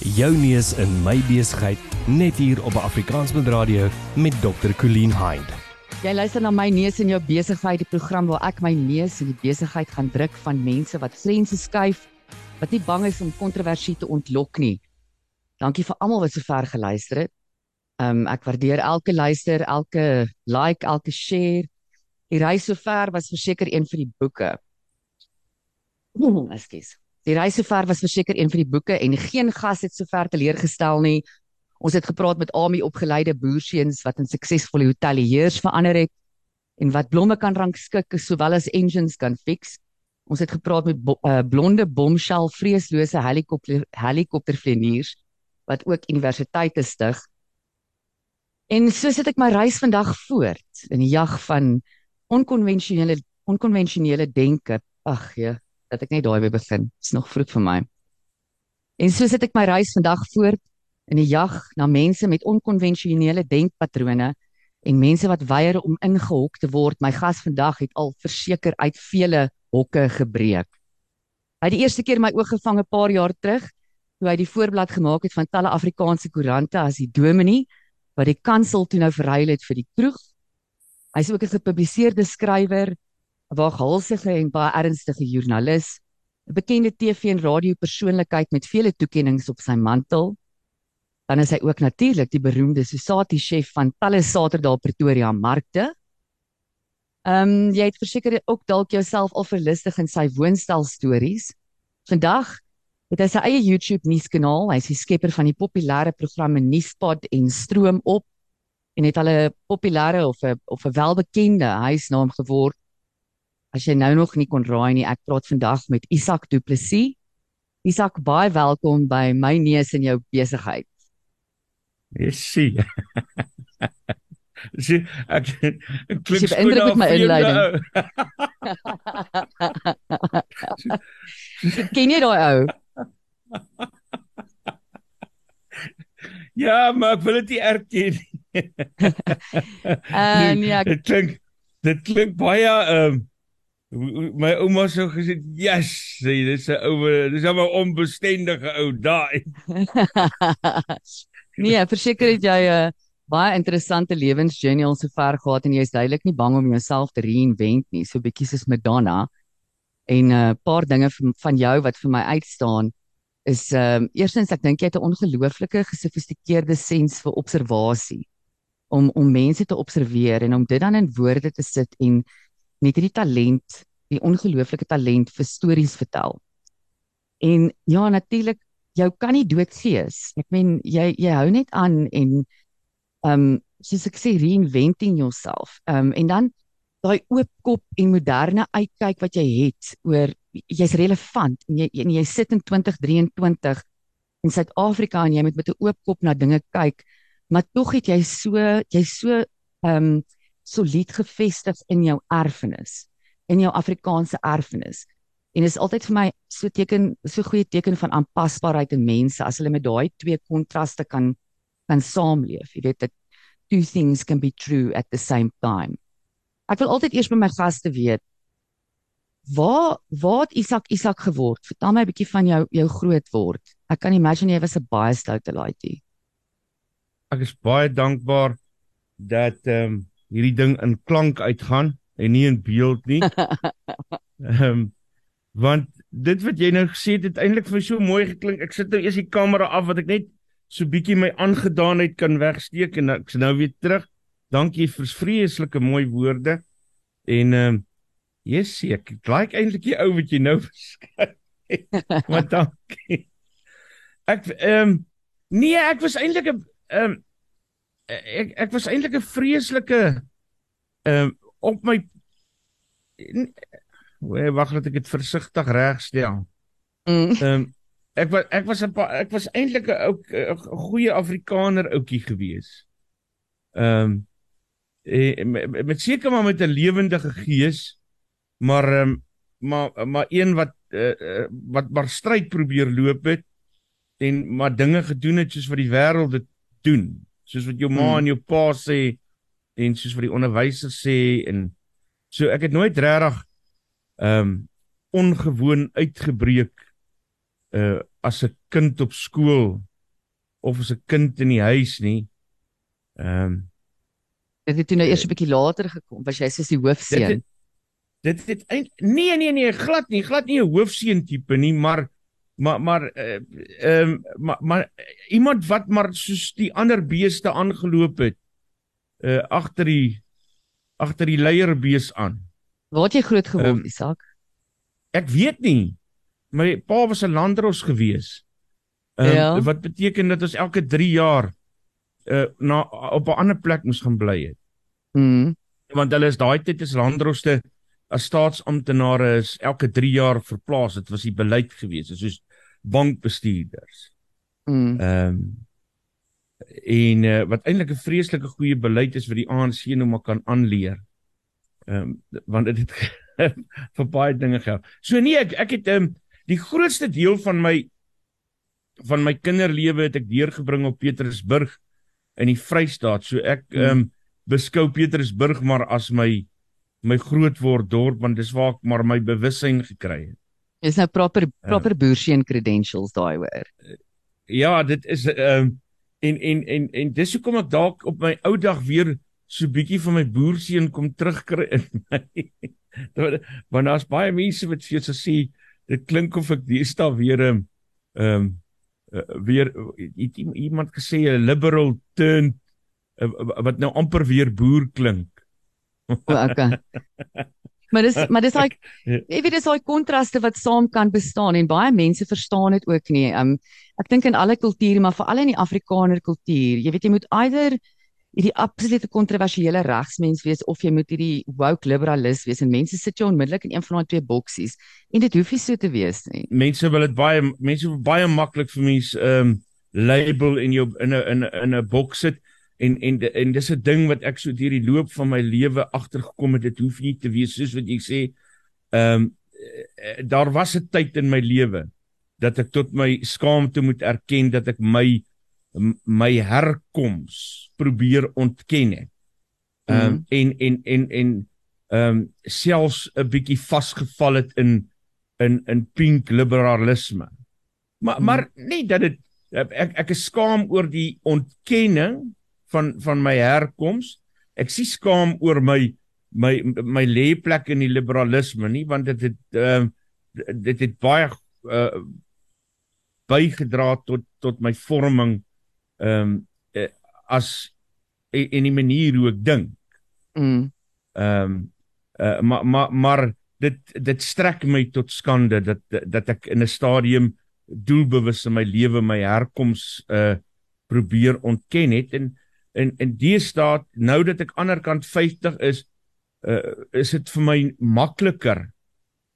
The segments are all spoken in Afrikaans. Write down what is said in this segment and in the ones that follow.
Jou neus in my besigheid net hier op Afrikaansband Radio met Dr. Colleen Hind. Jy luister na my neus in jou besigheid, die program waar ek my neus in die besigheid gaan druk van mense wat grense skuif, wat nie bang is om kontroversie te ontlok nie. Dankie vir almal wat sover geluister het. Um ek waardeer elke luister, elke like, elke share. Die reis sover was verseker een van die boeke. Ekskuus. Die reis sover was verseker een van die boeke en geen gas het sover teleurgestel nie. Ons het gepraat met Ami opgeleide boerseuns wat in suksesvolle hoteliers verander het en wat blomme kan rangskik sowel as engines kan fix. Ons het gepraat met bo uh, blonde bombshell vreeslose helikopter helikoptervlieëniers wat ook universiteite stig. En so sit ek my reis vandag voort in die jag van onkonvensionele onkonvensionele denke. Ag ja, dat ek net daai weer begin. Dit's nog vroeg vir my. En so sit ek my reis vandag voort in die jag na mense met onkonvensionele denkpatrone en mense wat weier om ingehok te word. My gas vandag het al verseker uit vele hokke gebreek. Hy het die eerste keer my oog gevang 'n paar jaar terug toe hy die voorblad gemaak het van talle Afrikaanse koerante as die Dominee wat die kansel toe nou verruil het vir die kroeg. Hy's ook 'n gepubliseerde skrywer, 'n waaghalsige en baie ernstige joernalis, 'n bekende TV en radio persoonlikheid met vele toekenninge op sy mantel. Dan is hy ook natuurlik die beroemde Sosati chef van talle Saterdae Pretoria markte. Ehm um, jy het verseker ook dalk jouself al verlustig in sy woonstel stories. Vandag het hy sy eie YouTube nuuskanaal. Hy is die skepper van die populêre programme Nuuspot en Stroom op en het 'n populêre of 'n of 'n welbekende huisnaam geword As jy nou nog nie kon raai nie, ek praat vandag met Isak Du Plessis. Isak, baie welkom by my neus in jou besigheid. Yesie. Sien, ek ek klink skoon met my inleiding. Ken jy daai ou? Ja, maar ek wil dit nie erken nie. En ja, dit klink dit klink baie ehm um, my ouma sou gesê, "Yes, sê dis 'n ou, dis 'n onbestendige ou daai." nee, verseker het jy 'n uh, baie interessante lewensjourney al sover gehad en jy is duidelik nie bang om jouself te reinvent nie, so bietjie soos Madonna. En 'n uh, paar dinge van, van jou wat vir my uitstaan is ehm uh, eerstens ek dink jy het 'n ongelooflike gesofistikeerde sens vir observasie om om mense te observeer en om dit dan in woorde te sit en net hierdie talent, die ongelooflike talent vir stories vertel. En ja, natuurlik, jou kan nie doodgees. Ek meen jy jy hou net aan en ehm um, soos ek sê reinventing yourself. Ehm um, en dan daai oop kop en moderne uitkyk wat jy het oor jy's relevant en jy en jy sit in 2023 in Suid-Afrika en jy moet met 'n oop kop na dinge kyk, maar tog het jy so jy's so ehm um, solied gevestig in jou erfenis, in jou Afrikaanse erfenis. En dit is altyd vir my so teken so goeie teken van aanpasbaarheid in mense as hulle met daai twee kontraste kan kan saamleef. Jy weet dat two things can be true at the same time. Ek wil altyd eers by my gaste weet waar waar Isak Isak geword? Vertel my 'n bietjie van jou jou groot word. Ek kan imagine jy was 'n baie stoute laaitjie. Ek is baie dankbaar dat ehm um, hierdie ding in klank uitgaan en nie in beeld nie. Ehm um, want dit wat jy nou gesê het, het eintlik vir so mooi geklink. Ek sit nou eers die kamera af wat ek net so bietjie my aangedaanheid kan wegsteek en ek's nou weer terug. Dankie vir vreeslike mooi woorde. En ehm um, yes, ek like eintlik die ou wat jy nou beskryf. maar dankie. Ek ehm um, nee, ek was eintlik 'n ehm um, ek ek was eintlik 'n vreeslike ehm uh, op my wag laat ek dit versigtig regstel. Mm. Ehm um, ek was ek was 'n ek was eintlik 'n ou goeie Afrikaner ouetjie gewees. Ehm um, met, met seker maar met 'n lewendige gees, maar ehm um, maar maar een wat uh, wat maar stryd probeer loop het en maar dinge gedoen het soos wat die wêreld dit doen soos wat jou ma hmm. en jou pa sê en soos wat die onderwysers sê en so ek het nooit regtig ehm um, ongewoon uitgebreek uh as 'n kind op skool of as 'n kind in die huis nie. Ehm um, dit het nou eers 'n bietjie later gekom, was jy soos die hoofseun. Dit dit het nee nee nee, glad nie, glad nie 'n hoofseun tipe nie, maar maar maar ehm uh, um, maar, maar iemand wat maar soos die ander beeste aangeloop het uh agter die agter die leierbees aan. Waar het jy groot geword, um, Isak? Ek weet nie. My pa was 'n landros gewees. Um, ja. wat beteken dat ons elke 3 jaar uh na op 'n ander plek moes gaan bly het. Mhm. Want hulle is daai tyd is landroste as staatsamptenare is elke 3 jaar verplaas. Dit was die beleid gewees, soos bankbestuurders. Mm. Ehm um, en uh, wat eintlik 'n vreeslike goeie beleid is vir die ANC nou maar kan aanleer. Ehm um, want dit het vir baie dinge gehou. So nee, ek ek het ehm um, die grootste deel van my van my kinderlewe het ek deurgebring op Petersburg in die Vrystaat. So ek mm. ehm um, beskou Petersburg maar as my my grootword dorp want dis waar ek maar my bewussyn gekry het. Dis nou proper ja. proper uh, boersien credentials daai hoor. Ja, dit is ehm um, en en en en dis hoekom ek dalk op my ou dag weer so bietjie van my boerseun kom terugkry in my. Want daar's baie mense wat vir jou sê dit klink of ek deesdae weer 'n ehm um, uh, weer het iemand gesê 'n liberal turn uh, wat nou amper weer boer klink. O, okay. Maar dis maar dis like jy weet dis daai kontraste wat saam kan bestaan en baie mense verstaan dit ook nie. Um ek dink in alle kulture maar veral in die Afrikaner kultuur, jy weet jy moet either hierdie absolute kontroversiële regsmens wees of jy moet hierdie woke liberalis wees en mense sit jy onmiddellik in een van daai twee boksies en dit hoef nie so te wees nie. Mense wil dit baie mense wil baie maklik vir mense um label in jou in 'n in 'n in 'n boks sit en en en dis 'n ding wat ek so deur die loop van my lewe agtergekom het dit hoef nie te wees soos wat jy sê ehm um, daar was 'n tyd in my lewe dat ek tot my skaamte moet erken dat ek my my herkoms probeer ontken het ehm um, mm. en en en en ehm um, selfs 'n bietjie vasgevall het in in in pink liberalisme maar mm. maar nie dat dit ek ek is skaam oor die ontkenning van van my herkoms. Ek sien skaam oor my my my lêplek in die liberalisme nie want dit het ehm uh, dit het baie uh, bygedra tot tot my vorming ehm um, uh, as in die manier hoe ek dink. Mm. Ehm um, uh, maar maar maar dit dit strek my tot skande dat dat ek in 'n stadium doelbewus in my lewe my herkoms uh probeer ontken het en en en die staat nou dat ek aanderkant 50 is uh, is dit vir my makliker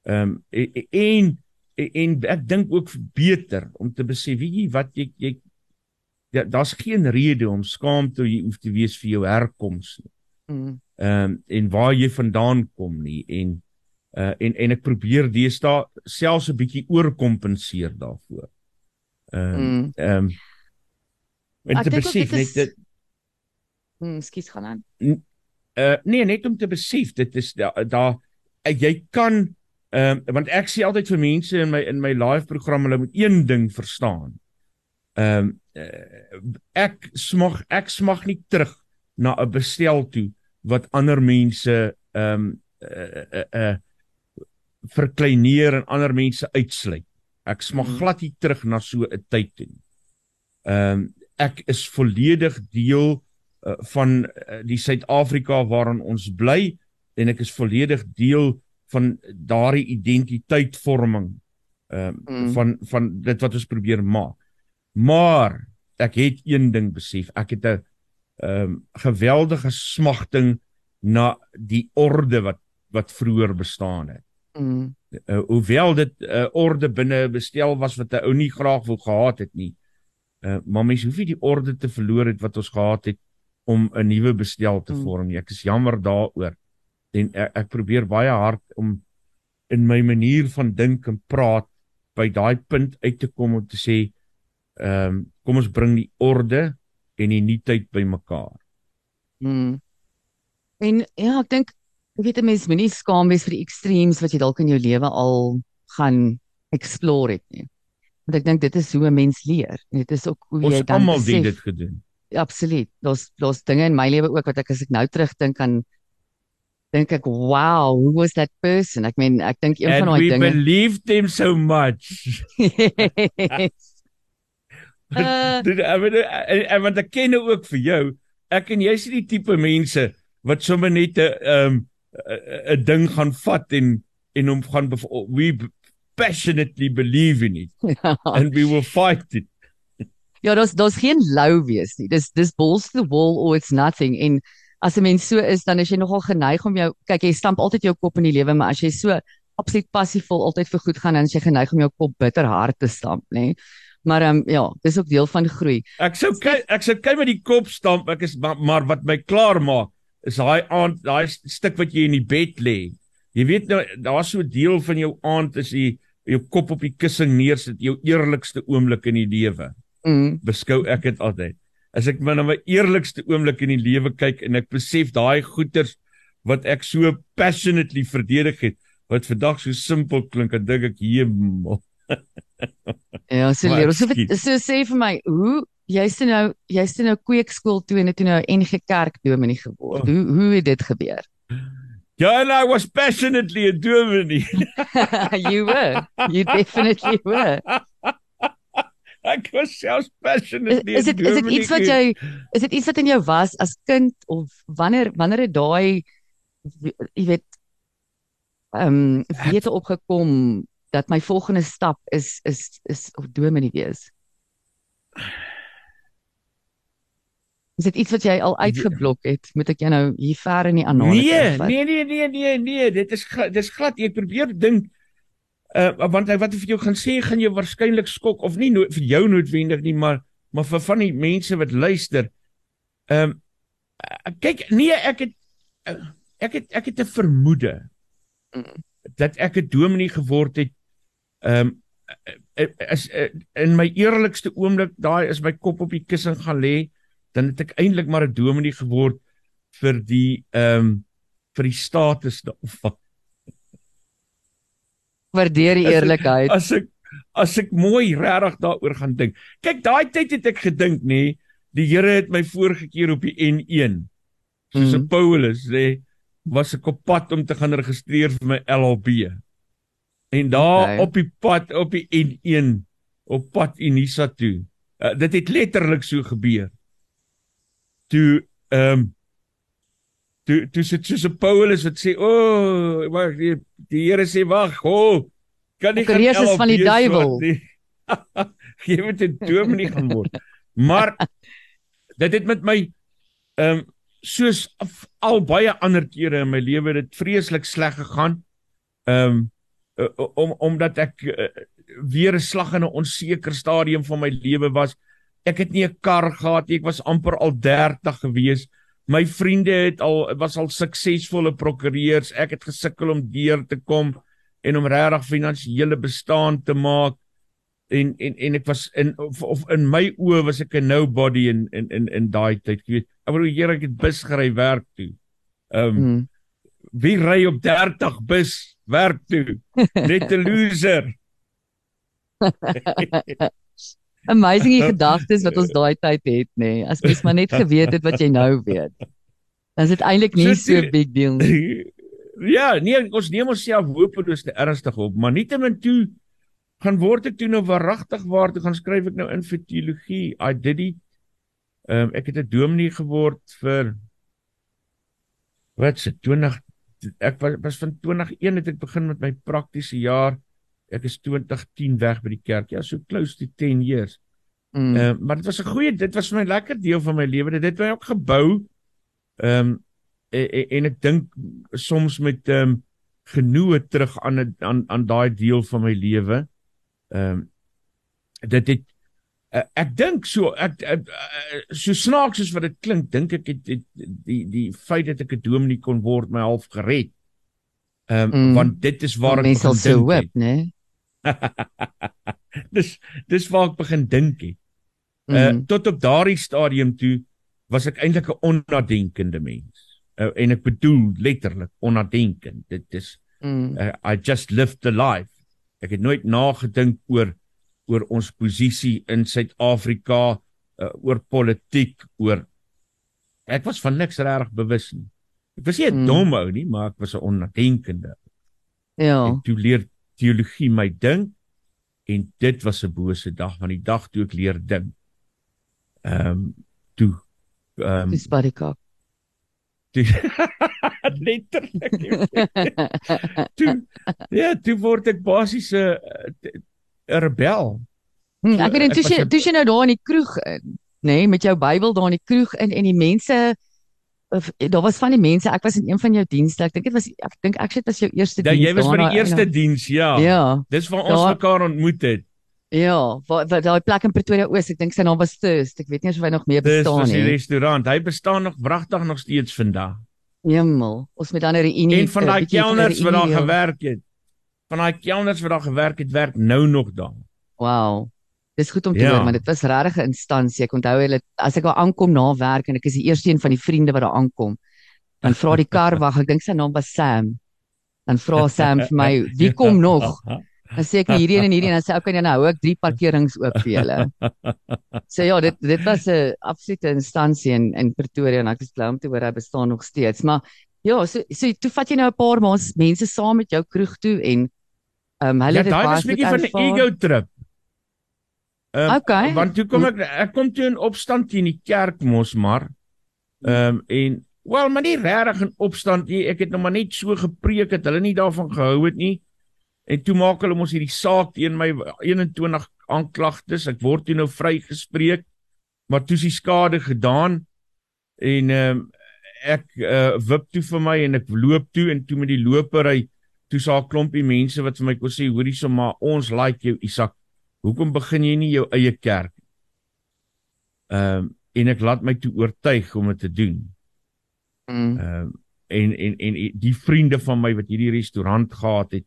ehm um, en, en en ek dink ook beter om te besef weet jy wat jy jy ja, daar's geen rede om skaam te hoef te wees vir jou herkoms nie. Mm. Ehm um, en waar jy vandaan kom nie en uh en en ek probeer deesdae selfs 'n bietjie oorkompenseer daarvoor. Ehm um, ehm um, en te besef net dit Hmm, skus gaan aan. Uh nee, net om te besef dit is daar da, uh, jy kan ehm uh, want ek sê altyd vir mense in my in my live program hulle moet een ding verstaan. Ehm um, uh, ek smag ek smag nie terug na 'n bestel toe wat ander mense ehm um, uh, uh, uh verkleineer en ander mense uitsluit. Ek smag hmm. glad nie terug na so 'n tyd toe. Ehm um, ek is volledig deel uh, van uh, die Suid-Afrika waarin ons bly en ek is volledig deel van daardie identiteitvorming ehm uh, mm. van van dit wat ons probeer maak. Maar ek het een ding besef, ek het 'n ehm um, geweldige smagting na die orde wat wat vroeër bestaan het. Mm. Uh, hoewel dit 'n uh, orde binne bestel was wat 'n ou nie graag wou gehad het nie. Uh, maar mens hoef nie die orde te verloor het wat ons gehad het om 'n nuwe bestel te hmm. vorm. Ek is jammer daaroor. En ek, ek probeer baie hard om in my manier van dink en praat by daai punt uit te kom om te sê ehm um, kom ons bring die orde en die nuutheid bymekaar. Mm. En ja, ek dink ek weet 'n mens moenie skaam wees vir die extremes wat jy dalk in jou lewe al gaan explore het nie. Want ek dink dit is hoe 'n mens leer. Dit is ook hoe jy Ons dan almal het dit gedoen. Absoluut. Daar's daar's dinge in my lewe ook wat ek as ek nou terugdink aan dink ek, "Wow, who was that person?" Ek meen, ek dink een And van we daai dinge believed him so much. Uh, Dit en, want ek ken ook vir jou. Ek en jy's die tipe mense wat sommer net 'n um 'n ding gaan vat en en hom gaan we passionately believe in it and we will fight it. Ja, daar's daar's geen lou wees nie. Dis dis balls to the wall or it's nothing en as 'n mens so is, dan is jy nogal geneig om jou kyk, jy stamp altyd jou kop in die lewe, maar as jy so absoluut passievol altyd vir goed gaan, dan is jy geneig om jou kop bitter hard te stamp, nê? Maar ehm um, ja, dis ook deel van groei. Ek sou ek sou kyk met die kop stamp. Ek is maar, maar wat my klaar maak is daai aand daai stuk wat jy in die bed lê. Jy weet nou daar's so 'n deel van jou aand is jy jou kop op die kussing neersit, jou eerlikste oomblik in die lewe. Mm. Beskou ek dit altyd. As ek maar na my eerlikste oomblik in die lewe kyk en ek besef daai goeters wat ek so passionately verdedig het, wat vandag so simpel klink, dan dink ek, "Hemel." Ja, so leer. ek So, so sê vir my, hoe jy's toe nou jy's toe nou kweekskool toe en toe nou NG Kerk dominee geword. Oh. Hoe hoe het dit gebeur? Ja, and I was passionately a dominee. you were. You definitely were. Ek was selfs Is, passionately is dit is dit iets wat jy is dit iets wat in jou was as kind of wanneer wanneer het daai jy weet ehm um, wete opgekom dat my volgende stap is is is of dominee wees? Is dit iets wat jy al uitgeblok het? Moet ek jou nou hier ver in die anale Nee, nee, nee, nee, nee, nee, dit is gl- dis glad. Ek probeer dink uh want wat ek vir jou gaan sê gaan jou waarskynlik skok of nie no vir jou noodwendig nie, maar maar vir van die mense wat luister. Ehm um, kyk, nee, ek het uh, ek het ek het 'n vermoede dat ek 'n dominee geword het. Ehm um, uh, in my eerlikste oomblik daai is my kop op die kussing gaan lê, dan het ek eintlik maar 'n dominee geword vir die ehm um, vir die status daarvan. Waardeer die eerlikheid. As ek as ek mooi regtig daaroor gaan dink. Kyk, daai tyd het ek gedink nê, nee, die Here het my vorige keer op die N1 soos. 'n Paulus sê, was ek op pad om te gaan registreer vir my LLB. En daar Okay. op die pad op die N1 op pad Unisa toe. Uh, dit het letterlik so gebeur. Toe ehm um, toe toe sit soos 'n Paulus wat sê, "O, oh, wag, die, die Here sê wag, ho, oh, kan nie gaan Koreus van die duiwel. swat nie." Jy moet 'n dominee gaan word. Maar dit het met my ehm um, soos af- al baie ander kere in my lewe dit vreeslik sleg gegaan. Ehm um, om omdat ek uh, weer 'n slag in 'n onseker stadium van my lewe was. Ek het nie 'n kar gehad nie. Ek was amper al 30 gewees. My vriende het al was al suksesvolle prokureurs. Ek het gesukkel om deur te kom en om regtig finansiële bestaan te maak. En en en ek was in of, of in my oë was ek 'n nobody in in in in daai tyd, jy weet. Ek bedoel Here, ek het bus gery werk toe. Ehm um, Hmm. wie ry op 30 bus werk toe? Net 'n loser. Amazing die gedagtes wat ons daai tyd het, nê. Nee. As mens maar net geweet het wat jy nou weet. Dan is dit eintlik nie So so big deal nie. ja, nee, ons neem onsself hopeloos te ernstig op, maar nietemin toe gaan word ek toe nou waaragtig waar toe gaan skryf ek nou in vir teologie. I did it. Ehm um, ek het 'n dominee geword vir wat se 20 ek was, was van 2001 het ek begin met my praktiese jaar. Ek is 2010 weg by die kerk. Ja, so close to 10 years. Mm. Ehm uh, maar dit was 'n goeie dit was vir my lekker deel van my lewe. Dit het my ook gebou. Ehm um, en, en, en ek dink soms met ehm um, genoeg terug aan aan aan daai deel van my lewe. Ehm um, dit het uh, ek dink so ek uh, so snaaks soos wat dit klink, dink ek het, het die die feit dat ek 'n dominee kon word my half gered. Ehm um, Mm. want dit is waar ek Mense sal begin so dink. het. hoop, né? dis dis waar ek begin dink het. Uh Mm. tot op daardie stadium toe was ek eintlik 'n onnadenkende mens. Uh, en ek bedoel letterlik onnadenkend. Dit is Mm. uh, I just lived the life. Ek het nooit nagedink oor oor ons posisie in Suid-Afrika, uh, oor politiek, oor ek was van niks regtig bewus nie. Ek was nie 'n mm. dom ou nie, maar ek was 'n onnadenkende. Ja. En toe leer teologie my ding en dit was 'n bose dag van die dag toe ek leer ding. Ehm um, toe ehm um, dis badikak. letterlik. toe ja, toe word ek basies 'n 'n rebel. Hm, ek weet intussen toe jy nou daar in die kroeg in, nê, nee, met jou Bybel daar in die kroeg in en die mense daar was van die mense, ek was in een van jou dienste. Ek dink dit was ek dink ek het was jou eerste ja, diens. Ja, jy was by die eerste diens, ja. Ja. Dis waar ons daar, mekaar ontmoet het. Ja, waar daai plek in Pretoria Oos, ek dink sy naam was Thirst. Ek weet nie of hy nog meer bestaan nie. Dis 'n restaurant. Hy bestaan nog wragtig nog steeds vandag. Hemel, ons met ander reunie. En van daai kelners wat daar gewerk het. Van daai kelners wat daar gewerk het, werk nou nog daar. Wow. Dis goed om te ja. hoor, maar dit was regtig 'n instansie. Ek onthou hulle as ek daar aankom na werk en ek is die eerste een van die vriende wat daar aankom, dan vra die kar wag, ek dink sy naam was Sam. Dan vra Sam vir my, "Wie kom nog?" Dan sê ek nie hierdie en hierdie en dan sê ek, "Oké, nou hou ek drie parkerings oop vir julle." So ja, dit dit was 'n absolute instansie in in Pretoria en ek is bly om te hoor hy bestaan nog steeds. Maar ja, so so toe vat jy nou 'n paar maande mense saam met jou kroeg toe en ehm um, hulle ja, dit was 'n bietjie van 'n ego trip. Ehm um, okay. want toe kom ek ek kom toe in opstand teen die kerk mos maar. Ehm um, en wel maar nie regtig in opstand nie. Ek het nog maar net so gepreek het hulle nie daarvan gehou het nie. En toe maak hulle mos hierdie saak teen my 21 aanklagtes. Ek word toe nou vrygespreek. Maar toe is die skade gedaan en ehm um, ek uh, wip toe vir my en ek loop toe en toe met die lopery toe sa 'n klompie mense wat vir my kon sê hoorie sommer ons like jou Isak. Hoekom begin jy nie jou eie kerk? Ehm um, en ek laat my toe oortuig om dit te doen. Mm. Ehm um, en en en die vriende van my wat hierdie restaurant gehad het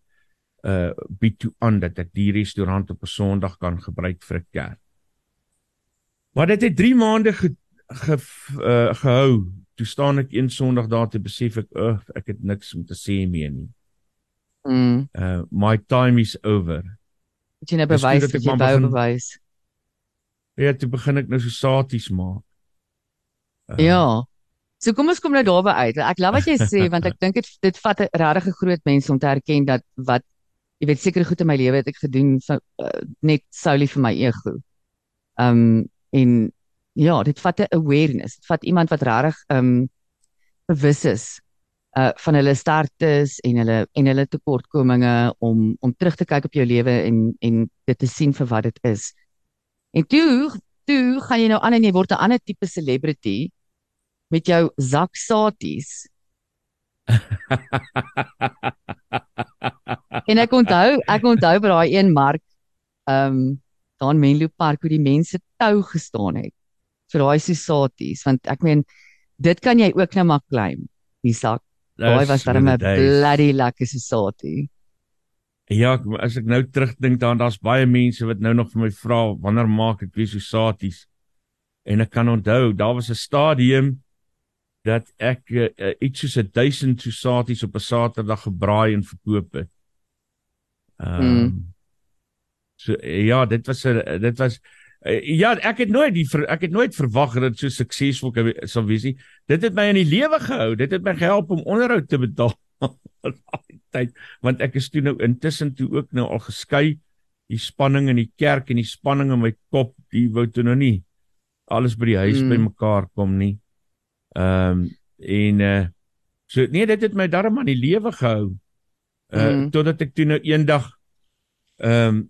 uh bied toe aan dat ek die restaurant op 'n Sondag kan gebruik vir 'n kerk. Maar dit het 3 maande ge, ge uh gehou. Toe staan ek een Sondag daar te besef ek uh, ek het niks om te sê meer nie. Mm. Uh my time is over. Het jy nou bewys dat jy wou bewys? Ja, toe begin ek nou so saties maak. Uh, ja. So kom ons kom nou daarby uit. Ek love wat jy sê want ek dink dit dit vat 'n regtig groot mens om te erken dat wat jy weet seker goed in my lewe het ek gedoen vir, uh, net solely vir my ego. Um en ja, dit vat 'n awareness. Dit vat iemand wat regtig um bewus is uh van hulle sterktes en hulle en hulle tekortkominge om om terug te kyk op jou lewe en en dit te sien vir wat dit is. En toe toe gaan jy nou aan en jy word 'n ander tipe celebrity met jou zak saties en ek onthou, ek onthou by daai een mark, ehm um, daar in Menlo Park hoe die mense tou gestaan het vir daai sosaties, want ek meen dit kan jy ook nou maar claim, die sak. Daai was dan 'n bloody lekker sosatie. Ja, as ek nou terugdink daaraan, daar's baie mense wat nou nog vir my vra wanneer maak ek weer sosaties? En ek kan onthou, daar was 'n stadium dat ek uh, iets soos 1000 sosaties op 'n Saterdag gebraai en verkoop het. Ehm um, mm. So ja, dit was 'n dit was ja, ek het nooit die ek het nooit verwag dat dit so suksesvol sou wees nie. Dit het my in die lewe gehou. Dit het my gehelp om onderhoud te betaal daai tyd want ek is toe nou intussen toe ook nou al geskei. Die spanning in die kerk en die spanning in my kop, die wou toe nou nie alles by die huis mm. bymekaar kom nie. Ehm um, en uh so nee, dit het my darm aan die lewe gehou. Uh mm. totdat ek toe nou eendag ehm um,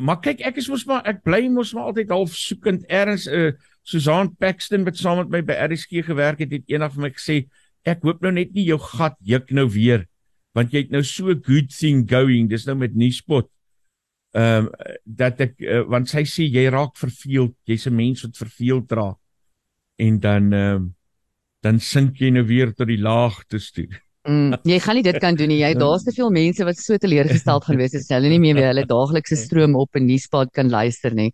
maar kyk ek is mos maar ek bly mos maar altyd half soekend erns 'n uh, Susan Paxton wat saam met my by RSG gewerk het, het eendag vir my gesê ek hoop nou net nie jou gat juk nou weer want jy het nou so good thing going. Dis nou met Nuuspot ehm um, dat ek uh, want sy sê jy raak verveeld jy's 'n mens wat verveeld raak. En dan ehm um, dan sink jy nou weer tot die laagtes toe. Mm, jy gaan nie dit kan doen nie. Jy daar's te veel mense wat so teleurgesteld gaan wees as hulle nie meer weer hulle daaglikse stroom op 'n nuuspad kan luister nie.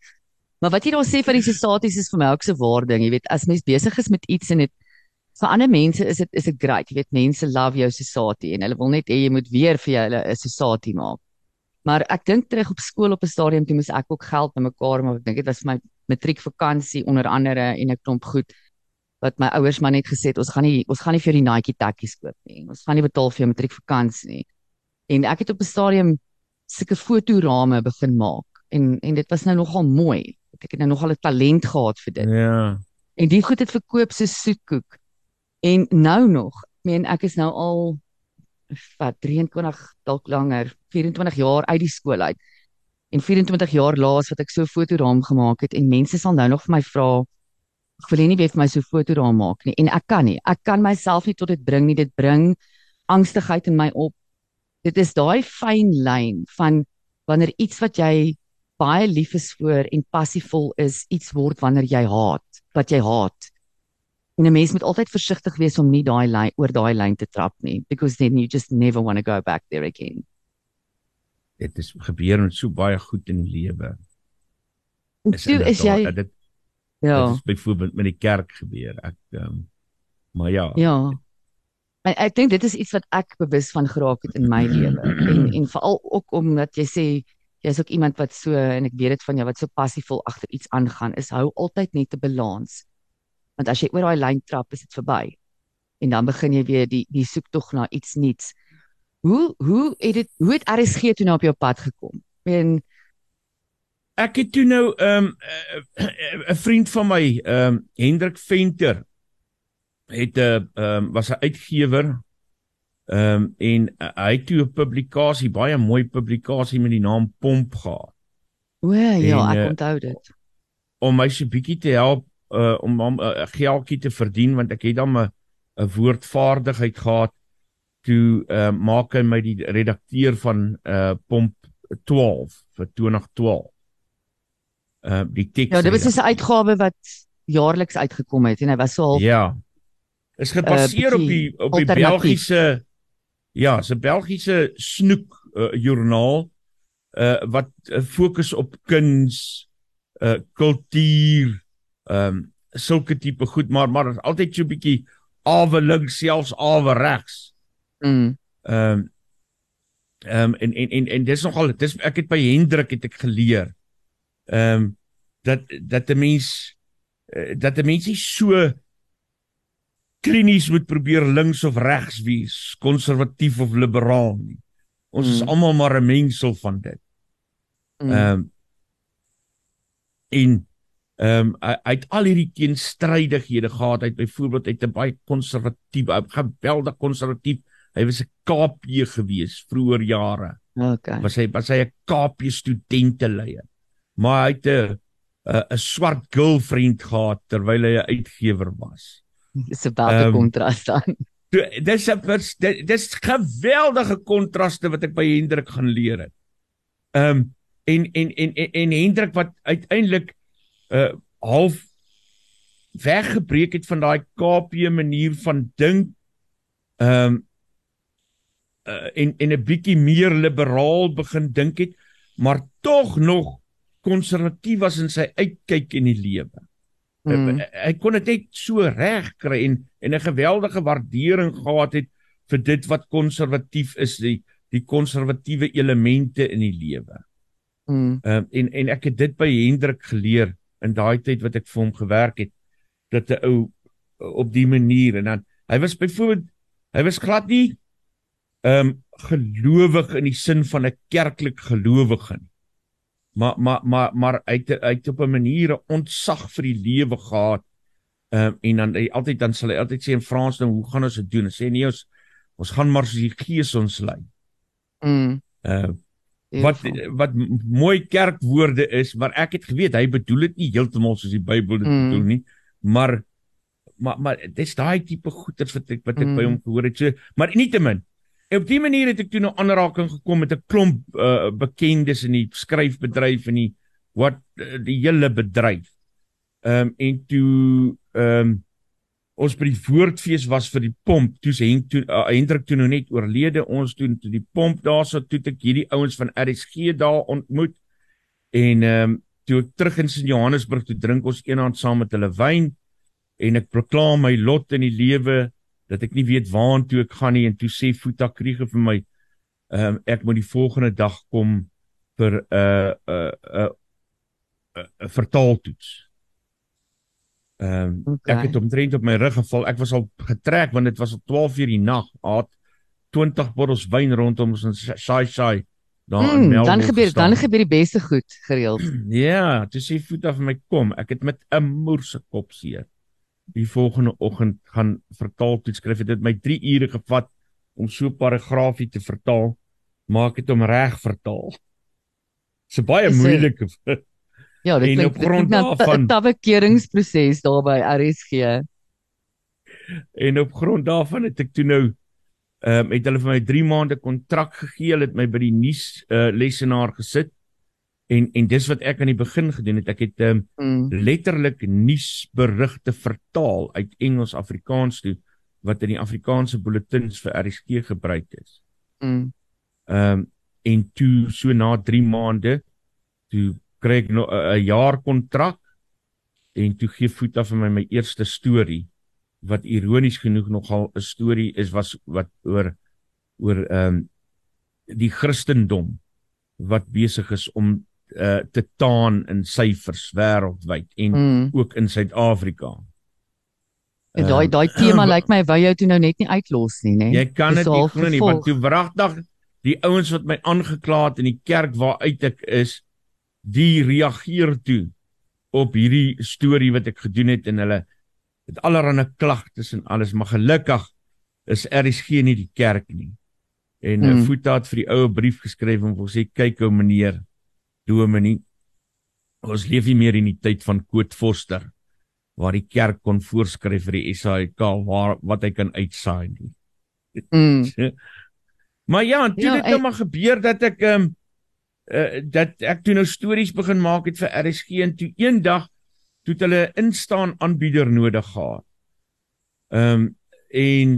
Maar wat jy daar sê van die sosaties is vir my ook so waar ding. Jy weet, as mens besig is met iets en dit vir ander mense is dit is dit great. Jy weet, mense love jou sosatie en hulle wil net hê jy moet weer vir hulle 'n sosatie maak. Maar ek dink terug op skool op 'n stadium toe moes ek ook geld bymekaar maar ek dink dit was vir my matriekvakansie onder andere en 'n klomp goed wat my ouers maar net gesê het ons gaan nie ons gaan nie vir die Nike takkies koop nie. Ons gaan nie betaal vir jou matriekvakansie nie. En ek het op 'n stadium sulke fotorame begin maak en en dit was nou nogal mooi. Ek het nou nogal 'n talent gehad vir dit. Ja. En die goed het verkoop so soetkoek. En nou nog, ek meen ek is nou al wat 23 dalk langer, 24 jaar uit die skool uit. En 24 jaar laas wat ek so fotoraam gemaak het en mense sal nou nog vir my vra ek wil nie weet vir my so 'n fotoraam maak nie en ek kan nie. Ek kan myself nie tot dit bring nie. Dit bring angstigheid in my op. Dit is daai fyn lyn van wanneer iets wat jy baie lief is vir en passievol is, iets word wanneer jy haat, wat jy haat. En 'n mens moet altyd versigtig wees om nie daai lyn oor daai lyn te trap nie because then you just never want to go back there again. Dit is gebeur met so baie goed in die lewe. Toe is jy dit ja. dit is byvoorbeeld met die kerk gebeur. Ek ehm um, maar ja. Ja. En ek dink dit is iets wat ek bewus van geraak het in my lewe en en veral ook omdat jy sê jy's ook iemand wat so en ek weet dit van jou wat so passievol agter iets aangaan is hou altyd net 'n balans. Want as jy oor daai lyn trap is dit verby. En dan begin jy weer die die soek tog na iets nuuts. Hoe hoe het dit hoe het RSG toe nou op jou pad gekom? En Ek het toe nou ehm um, 'n vriend van my, ehm um, Hendrik Venter het 'n uh, ehm um, was 'n uitgewer ehm um, en uh, hy het toe 'n publikasie, baie mooi publikasie met die naam Pomp gehad. o ja, En, ek uh, onthou dit. Om my so bietjie te help uh om 'n uh, geldjie te verdien want ek het dan 'n 'n woordvaardigheid gehad toe uh maak hy my die redakteur van uh Pomp 12 vir 2012. Uh die teks. Ja, dit was 'n uitgawe wat jaarliks uitgekom het en hy was so half Ja. Is gebaseer Uh, op die op die. Belgiese ja, 'n Belgiese snoek uh, joernaal uh wat uh, fokus op kuns, uh kultuur, ehm um, sulke tipe goed, maar maar is altyd so 'n bietjie awe links selfs awe regs. mm, Ehm um, ehm um, en en en en dis nogal dis ek het by Hendrik het ek geleer. Ehm um, dat dat 'n mens eh, dat 'n mens nie so klinies moet probeer links of regs wees, konservatief of liberaal nie. Ons mm. is Mm. almal maar 'n mengsel van dit. mm, Ehm um, en ehm um, het al hierdie teenstrydighede gehad. Het byvoorbeeld uit 'n baie konservatief, geweldig konservatief. Hy was 'n KP gewees vroeër jare okay. was hy was hy 'n KP studenteleier. Maar hy het 'n 'n 'n swart girlfriend gehad terwyl hy 'n uitgewer was. Dis 'n baie Ehm, kontras dan. Dis 'n dit- dis geweldige kontraste wat ek by Hendrik gaan leer het. Ehm um, en, en en en en Hendrik wat uiteindelik uh half weggebreek het van daai KP manier van dink. Ehm um, uh, en en 'n bietjie meer liberaal begin dink het, maar tog nog konservatief was in sy uitkyk in die lewe. Mm. Hy kon dit net so reg kry en en 'n geweldige waardering gehad het vir dit wat konservatief is, die die konservatiewe elemente in die lewe. Mm. Um, en en ek het dit by Hendrik geleer in daai tyd wat ek vir hom gewerk het dat 'n ou op die manier en dan hy was byvoorbeeld hy was glad nie ehm um, gelowig in die sin van 'n kerklik gelowige nie. Maar maar maar maar hy het hy het op 'n manier 'n ontzag vir die lewe gehad. Ehm um, en dan hy altyd dan sal hy altyd sê in Frans nou hoe gaan ons dit doen? Hy sê nee ons ons gaan maar soos die gees ons lei. Mm. Uh wat Beautiful. wat mooi kerkwoorde is, maar ek het geweet hy bedoel dit nie heeltemal soos die Bybel dit Mm. bedoel nie, maar maar maar dis daai tipe goeters wat ek wat ek Mm. by hom gehoor het. So, maar nietemin op die manier het ek toe 'n aanraking gekom met 'n klomp uh, bekendes in die skryfbedryf en die wat uh, die hele bedryf. Ehm um, en toe ehm um, ons by die woordfees was vir die pomp, toe se Henk toe uh, Hendrik toe nou net oorlede, ons toe toe die pomp daarso toe ek hierdie ouens van RSG daar ontmoet. En ehm um, toe ek terug in Sint Johannesburg toe drink ons eendag saam met hulle wyn en ek beklaar my lot in die lewe dat ek nie weet waartoe ek gaan nie en toe sê Futa Kriege vir my ehm um, ek moet die volgende dag kom vir 'n uh, 'n uh, 'n uh, 'n vertaaltoets. Ehm um, okay. ek het omtrent op my rug geval. Ek was al getrek want dit was al 12 uur die nag. Haat 20 bottels wyn rondom ons en saai saai daar mm, in Melbourne. Dan gebeur gestaan. dan gebeur die beste goed gereeld. ja, toe sê voet af my kom. Ek het met 'n moerse kop seer. Die volgende oggend gaan vertaal toe skryf dit my 3 ure gevat om so 'n paragraafie te vertaal. Maak dit om reg vertaal. Dit's 'n baie moeilike Ja, dit klink op grond daarvan 'n tawekeringsproses daar by RSG. En op grond daarvan het ek toe nou ehm um, het hulle vir my 3 maande kontrak gegee, hulle het my by die nuus uh, lesenaar gesit. En en dis wat ek aan die begin gedoen het. Ek het um, mm. letterlik nuusberigte vertaal uit Engels Afrikaans toe wat in die Afrikaanse bulletins vir RSG gebruik is. Mm. Ehm um, en toe so na 3 maande toe kry ek 'n jaar kontrak en toe gee voet af vir my my eerste storie wat ironies genoeg nogal 'n storie is was wat oor oor ehm um, die Christendom wat besig is om uh, te taan in syfers wêreldwyd en mm. ook in Suid-Afrika. En daai daai ehm, tema uh, lyk my wou jou toe nou net nie uitlos nie, nê? Jy kan dit nie glo nie, want toe wragtig die ouens wat my aangekla het in die kerk waar uit ek is, die reageer toe op hierdie storie wat ek gedoen het en hulle het allerlei klagtes en alles maar gelukkig is RSG nie die kerk nie. En 'n hmm. voetaat vir die oue brief geskryf om vir sê kyk ou meneer Dominee ons leef nie meer in die tyd van Koet Foster waar die kerk kon voorskryf vir die SAIK waar wat hy kan uitsaai nie. Mm. maar ja, dit ja, het nou maar gebeur dat ek ehm um, uh, dat ek toe nou stories begin maak het vir RSG en toe eendag toe hulle instaan aanbieder nodig gehad. Ehm um, en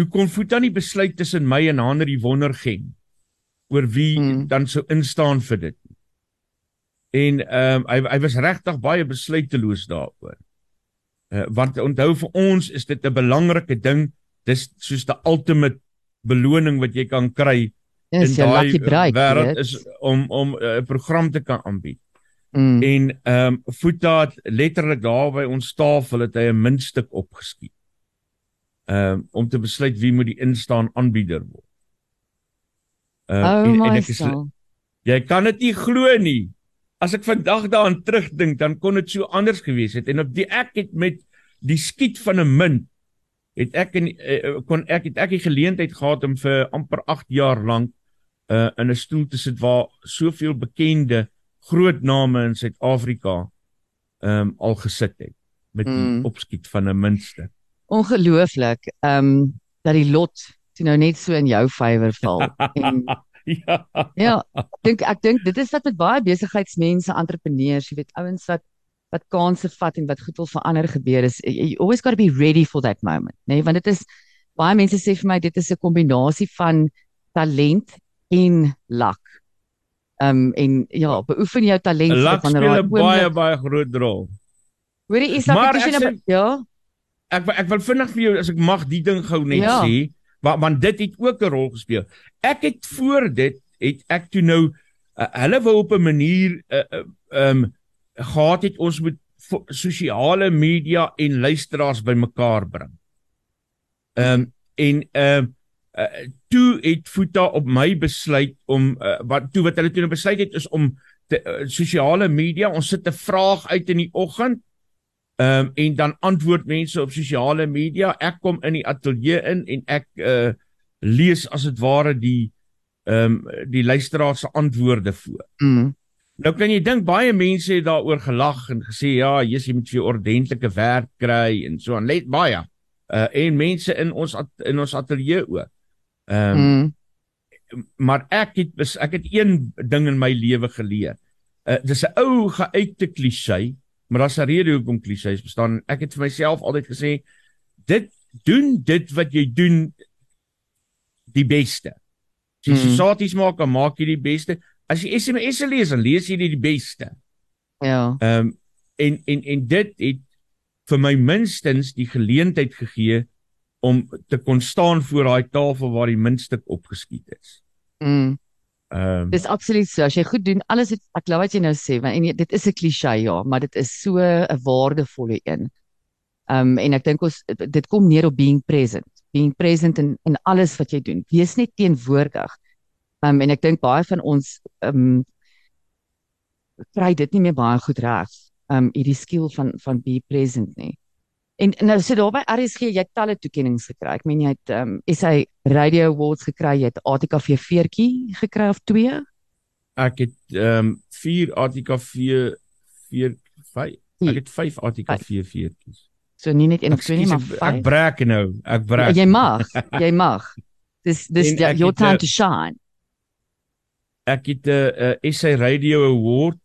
toe kon Futa nie besluit tussen my en Henry Wondergen oor wie hmm. dan sou instaan vir dit. En ehm um, hy hy was regtig baie besluiteloos daaroor. Uh, want onthou vir ons is dit 'n belangrike ding. Dis soos die ultimate beloning wat jy kan kry Dis 'n lucky break. Wêreld is om om eh, 'n uh, program te kan aanbied. Mm. En ehm um, Voetaat letterlik daar by ons tafel het hy 'n muntstuk opgeskiet. Ehm um, om te besluit wie moet die instaan aanbieder word. Uh, oh en, en ek is Jy kan dit nie glo nie. As ek vandag daaraan terugdink, dan kon dit so anders gewees het en op die ek het met die skiet van 'n munt het ek in uh, kon ek het ek die geleentheid gehad om vir amper 8 jaar lank uh, in 'n stoel te sit waar soveel bekende groot name in Suid-Afrika ehm um, al gesit het met die mm. opskiet van 'n minste. Ongelooflik. Ehm um, dat die lot toe nou net so in jou favour val. en ja. Ja, ek dink ek dink dit is wat met baie besigheidsmense, entrepreneurs, jy weet ouens wat wat kansse vat en wat goed wil verander gebeur is you always got to be ready for that moment, né? Nee? Want dit is baie mense sê vir my dit is 'n kombinasie van talent en luck. Ehm um, en ja, beoefen jou talent van raai baie baie groot rol. Hoorie is dat jy nou ja. Ek ek wil vinnig vir jou as ek mag die ding gou net ja. sê, want want dit het ook 'n rol gespeel. Ek het voor dit het ek toe nou uh, hulle wou op 'n manier eh, eh, ehm uh, um, gehad het ons moet sosiale media en luisteraars bymekaar bring. Ehm um, en ehm uh, uh, toe het Futa op my besluit om uh, wat toe wat hulle toe nou besluit het is om te uh, sosiale media ons sit 'n vraag uit in die oggend ehm um, en dan antwoord mense op sosiale media ek kom in die ateljee in en ek uh, lees as dit ware die ehm um, die luisteraar se antwoorde voor. Mm. Nou kan jy dink baie mense het daaroor gelag en gesê ja, jy moet vir ordentlike werk kry en so aan. Let baie. Uh en mense in ons in ons ateljee ook. Ehm um, mm. maar ek het ek het een ding in my lewe geleer. Uh dis 'n ou geuite klise, maar daar's 'n rede hoekom klisees bestaan. Ek het vir myself altyd gesê dit doen dit wat jy doen die beste. As jy mm. saties maak, dan maak jy die beste. As jy SMS lees, dan lees jy die beste. Ja. Ehm um, en en en dit het vir my minstens die geleentheid gegee om te kon staan voor daai tafel waar die muntstuk opgeskiet is. Mm. Ehm um, Dis absoluut so. As jy goed doen, alles het ek glo wat jy nou sê, want en jy, dit is 'n klise ja, maar dit is so 'n waardevolle een. Ehm um, en ek dink ons dit kom neer op being present. Being present in in alles wat jy doen. Wees net teenwoordig. Ehm um, en ek dink baie van ons ehm um, kry dit nie meer baie goed reg. Ehm um, hierdie skill van van be present nie. En nou sit daar by RSG jy het talle toekenninge gekry. Ek meen jy het ehm um, SA Radio Awards gekry, jy het ATKV veertjie gekry of 2? Ek het ehm um, 4 ATKV 4 5 ek het 5 ATKV veertjies. So nie net een of twee nie, maar 5. Ek breek nou. Ek breek. Jy mag. Jy mag. Dis dis ja, your time to shine. Ek het 'n uh, uh, SA Radio Award.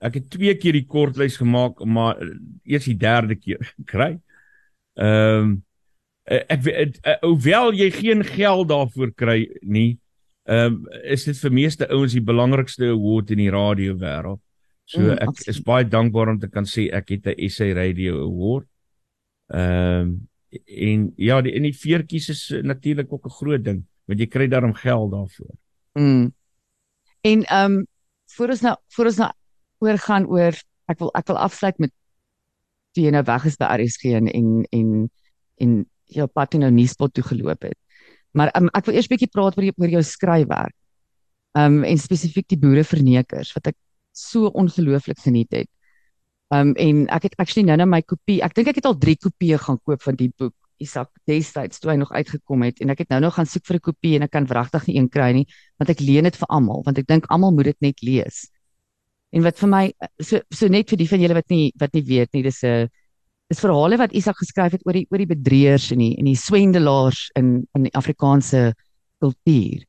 Ek het twee keer die kortlys gemaak, maar eers die derde keer kry. Ehm um, ek weet uh, hoewel jy geen geld daarvoor kry nie, ehm um, is dit vir meeste ouens die belangrikste award in die radio wêreld. So mm, ek absoluut. is baie dankbaar om te kan sê ek het 'n SA Radio Award. Ehm um, en ja, die in die veertjies is natuurlik ook 'n groot ding, want jy kry daarom geld daarvoor. Mm. En ehm um, voor ons nou voor ons nou oorgaan oor ek wil ek wil afsluit met toe jy nou weg is by RSG en en en, en jou pad nou nuuspot toe geloop het. Maar um, ek wil eers bietjie praat oor oor jou skryfwerk. Um en spesifiek die boere vernekers wat ek so ongelooflik geniet het. Um en ek het actually nou nou my kopie. Ek dink ek het al 3 kopieë gaan koop van die boek Isak destyds toe hy nog uitgekom het en ek het nou nog gaan soek vir 'n kopie en ek kan wragtig nie een kry nie want ek leen dit vir almal want ek dink almal moet dit net lees. En wat vir my so so net vir die van julle wat nie wat nie weet nie, dis 'n dis verhale wat Isak geskryf het oor die oor die bedrieërs en die en die swendelaars in in die Afrikaanse kultuur.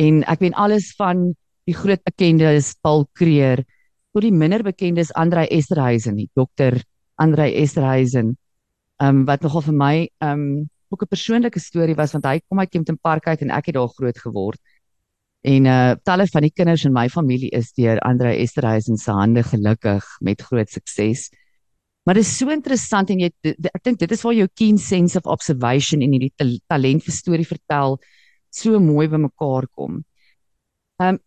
En ek weet alles van die groot bekendes Paul Creer tot die minder bekendes Andrei Esterhuizen, die dokter Andrei Esterhuizen. Ehm um, wat nogal vir my ehm um, ook 'n persoonlike storie was want hy kom uit Kempton Park uit en ek het daar groot geword. En uh talle van die kinders in my familie is deur Andre Esterhuizen se hande gelukkig met groot sukses. Maar dit is so interessant en jy ek dink dit is waar jou keen sense of observation en hierdie talent vir storie vertel so mooi by mekaar kom. Um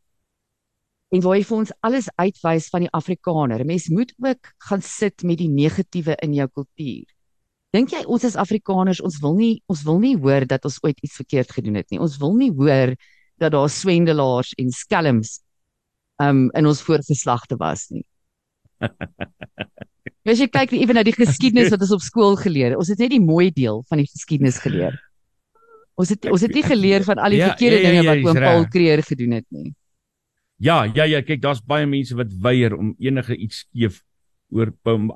en waar jy vir ons alles uitwys van die Afrikaner. 'n Mens moet ook gaan sit met die negatiewe in jou kultuur. Dink jy ons as Afrikaners ons wil nie ons wil nie hoor dat ons ooit iets verkeerd gedoen het nie. Ons wil nie hoor dat daar swendelaars en skelms um in ons voorgeslagte was nie. As jy kyk ewen na die geskiedenis wat ons op skool geleer het, ons het net die mooi deel van die geskiedenis geleer. Ons het ons het nie geleer van al die ja, verkeerde ja, ja, dinge wat ja, oom Paul Kreer gedoen het nie. Ja, ja, ja, kyk, daar's baie mense wat weier om enige iets skeef oor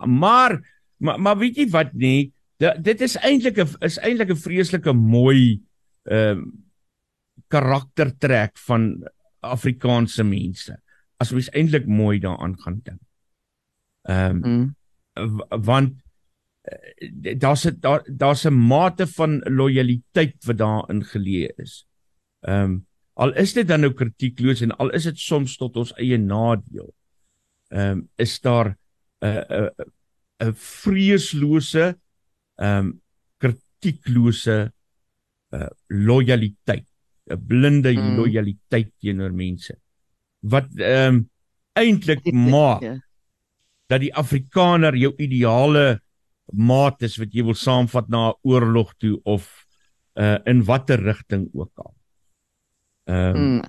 maar maar maar weet jy wat nie, dit is eintlik 'n is eintlik 'n vreeslike mooi ehm uh, karaktertrek van Afrikaanse mense. As mens eintlik mooi daaraan gaan dink. Ehm um, mm. want eh, daar's 'n daar daar's 'n mate van lojaliteit wat daarin geleë is. Ehm um, al is dit dan nou kritiekloos en al is dit soms tot ons eie nadeel. Ehm um, is daar 'n 'n 'n vreeslose ehm um, kritieklose uh, lojaliteit 'n blinde mm. lojaliteit teenoor mense wat ehm um, eintlik maak ja. dat die afrikaner jou ideale maat is wat jy wil saamvat na 'n oorlog toe of uh in watter rigting ook al. Ehm um, mm.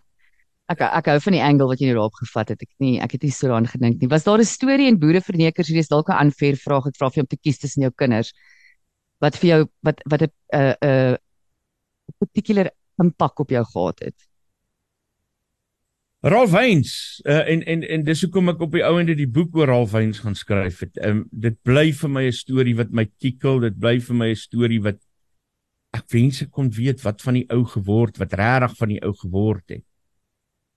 Ek ek hou van die angle wat jy nou daarop gevat het. Ek nie ek het nie so daaraan gedink nie. Was daar 'n storie in boerevernekers hierdie is dalk 'n unfair vraag. Ek vra vir jou om te kies tussen jou kinders. Wat vir jou wat wat 'n 'n 'n particular impak op jou gehad het? Ralph Heinz uh, en en en dis hoekom ek op die ou ende die boek oor Ralph Heinz gaan skryf het. Um, dit bly vir my 'n storie wat my tikkel, dit bly vir my 'n storie wat ek wens ek kon weet wat van die ou geword, wat regtig van die ou geword het.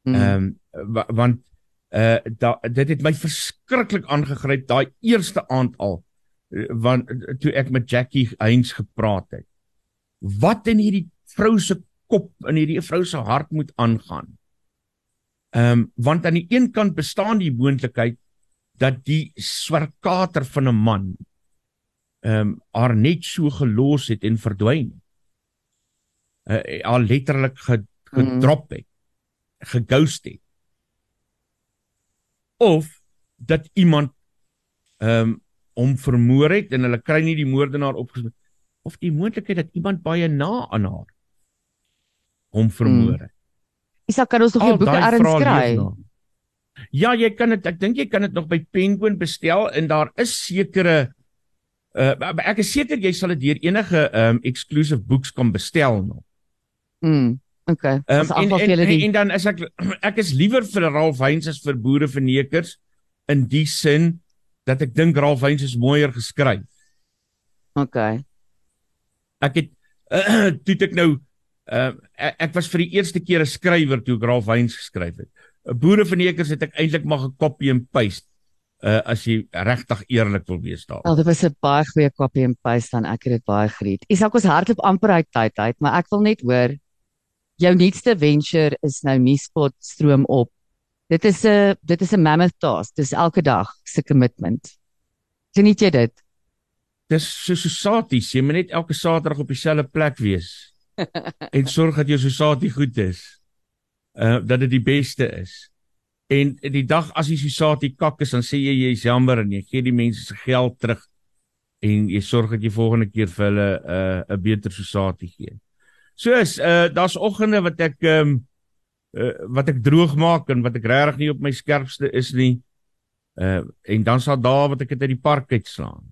Hmm. Ehm mm. um, want uh da, dit het my verskriklik aangegryp daai eerste aand al want toe ek met Jackie Heinz gepraat het. Wat in hierdie vrou se kop in hierdie vrou se hart moet aangaan. Ehm um, want aan die een kant bestaan die moontlikheid dat die swarkater van 'n man ehm um, haar net so gelos het en verdwyn. Uh, haar letterlik gedrop het. geghost het. Of dat iemand ehm um, hom vermoor het en hulle kry nie die moordenaar opgespoor of die moontlikheid dat iemand baie na aan haar hom vermoor het. Hmm. Isak kan ons nog jou boeke erns kry. Ja, jy kan dit ek dink jy kan dit nog by Penguin bestel en daar is sekere uh ek is seker jy sal dit deur enige um exclusive books kan bestel nog. Mm. Okay. Um, en, en, en, en dan is ek ek is liewer vir Ralph Heinz as vir boere vernekers in die sin dat ek dink Ralph Heinz is mooier geskryf. Okay. Ek het uh, toe ek nou uh, ek, ek was vir die eerste keer 'n skrywer toe ek Ralph Heinz geskryf het. Boere vernekers het ek eintlik maar gekopie en paste uh as jy regtig eerlik wil wees daar. Wel, dit was 'n baie goeie copy and paste dan ek het dit baie geniet. Isak ons hardloop amper uit tyd uit, maar ek wil net hoor jou nuutste venture is nou Nuuspot stroom op. Dit is 'n dit is 'n mammoth task. Dis elke dag se commitment. Geniet jy dit? Dis so so saties, jy moet net elke Saterdag op dieselfde plek wees. en sorg dat jou sosatie goed is. Uh dat dit die beste is. En die dag as jy sosatie kak is, dan sê jy jy's jammer en jy gee die mense se geld terug en jy sorg dat jy volgende keer vir hulle 'n uh, 'n beter sosatie gee. Soos uh daar's oggende wat ek ehm um, uh, wat ek droog maak en wat ek regtig nie op my skerpste is nie. Uh en dan sal daar wat ek dit uit die park uitslaan.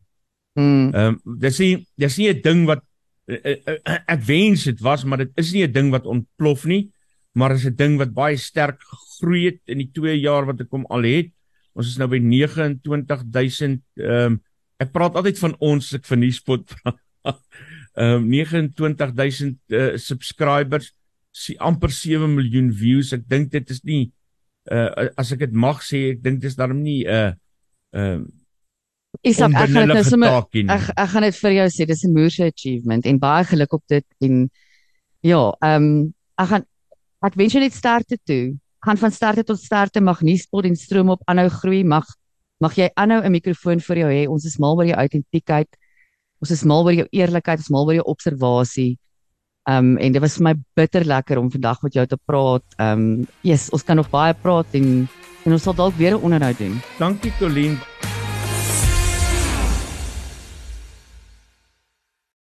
Mm. Ehm um, dis nie dis nie 'n ding wat ek wens dit was, maar dit is nie 'n ding wat ontplof nie, maar is 'n ding wat baie sterk gegroei het in die 2 jaar wat ek hom al het. Ons is nou by 29000 ehm um, ek praat altyd van ons ek van die spot ehm um, 29000 uh, subscribers, sien amper 7 miljoen views. Ek dink dit is nie uh as ek dit mag sê, ek dink dis daarom nie 'n uh, ehm uh, Isak, ek gaan dit sommer ek ek gaan dit vir jou sê, dis 'n moerse achievement en baie geluk op dit en ja, ehm um, ek gaan ek wens jy net sterkte toe. Gaan van sterkte tot sterkte mag nie spot en stroom op aanhou groei mag mag jy aanhou 'n mikrofoon vir jou hê. Ons is mal oor jou autentiekheid. Ons is mal oor jou eerlikheid, ons is mal oor jou observasie. Um en dit was vir my bitter lekker om vandag met jou te praat. Um yes, ons kan nog baie praat en en ons sal dalk weer 'n onderhoud doen. Dankie Colleen.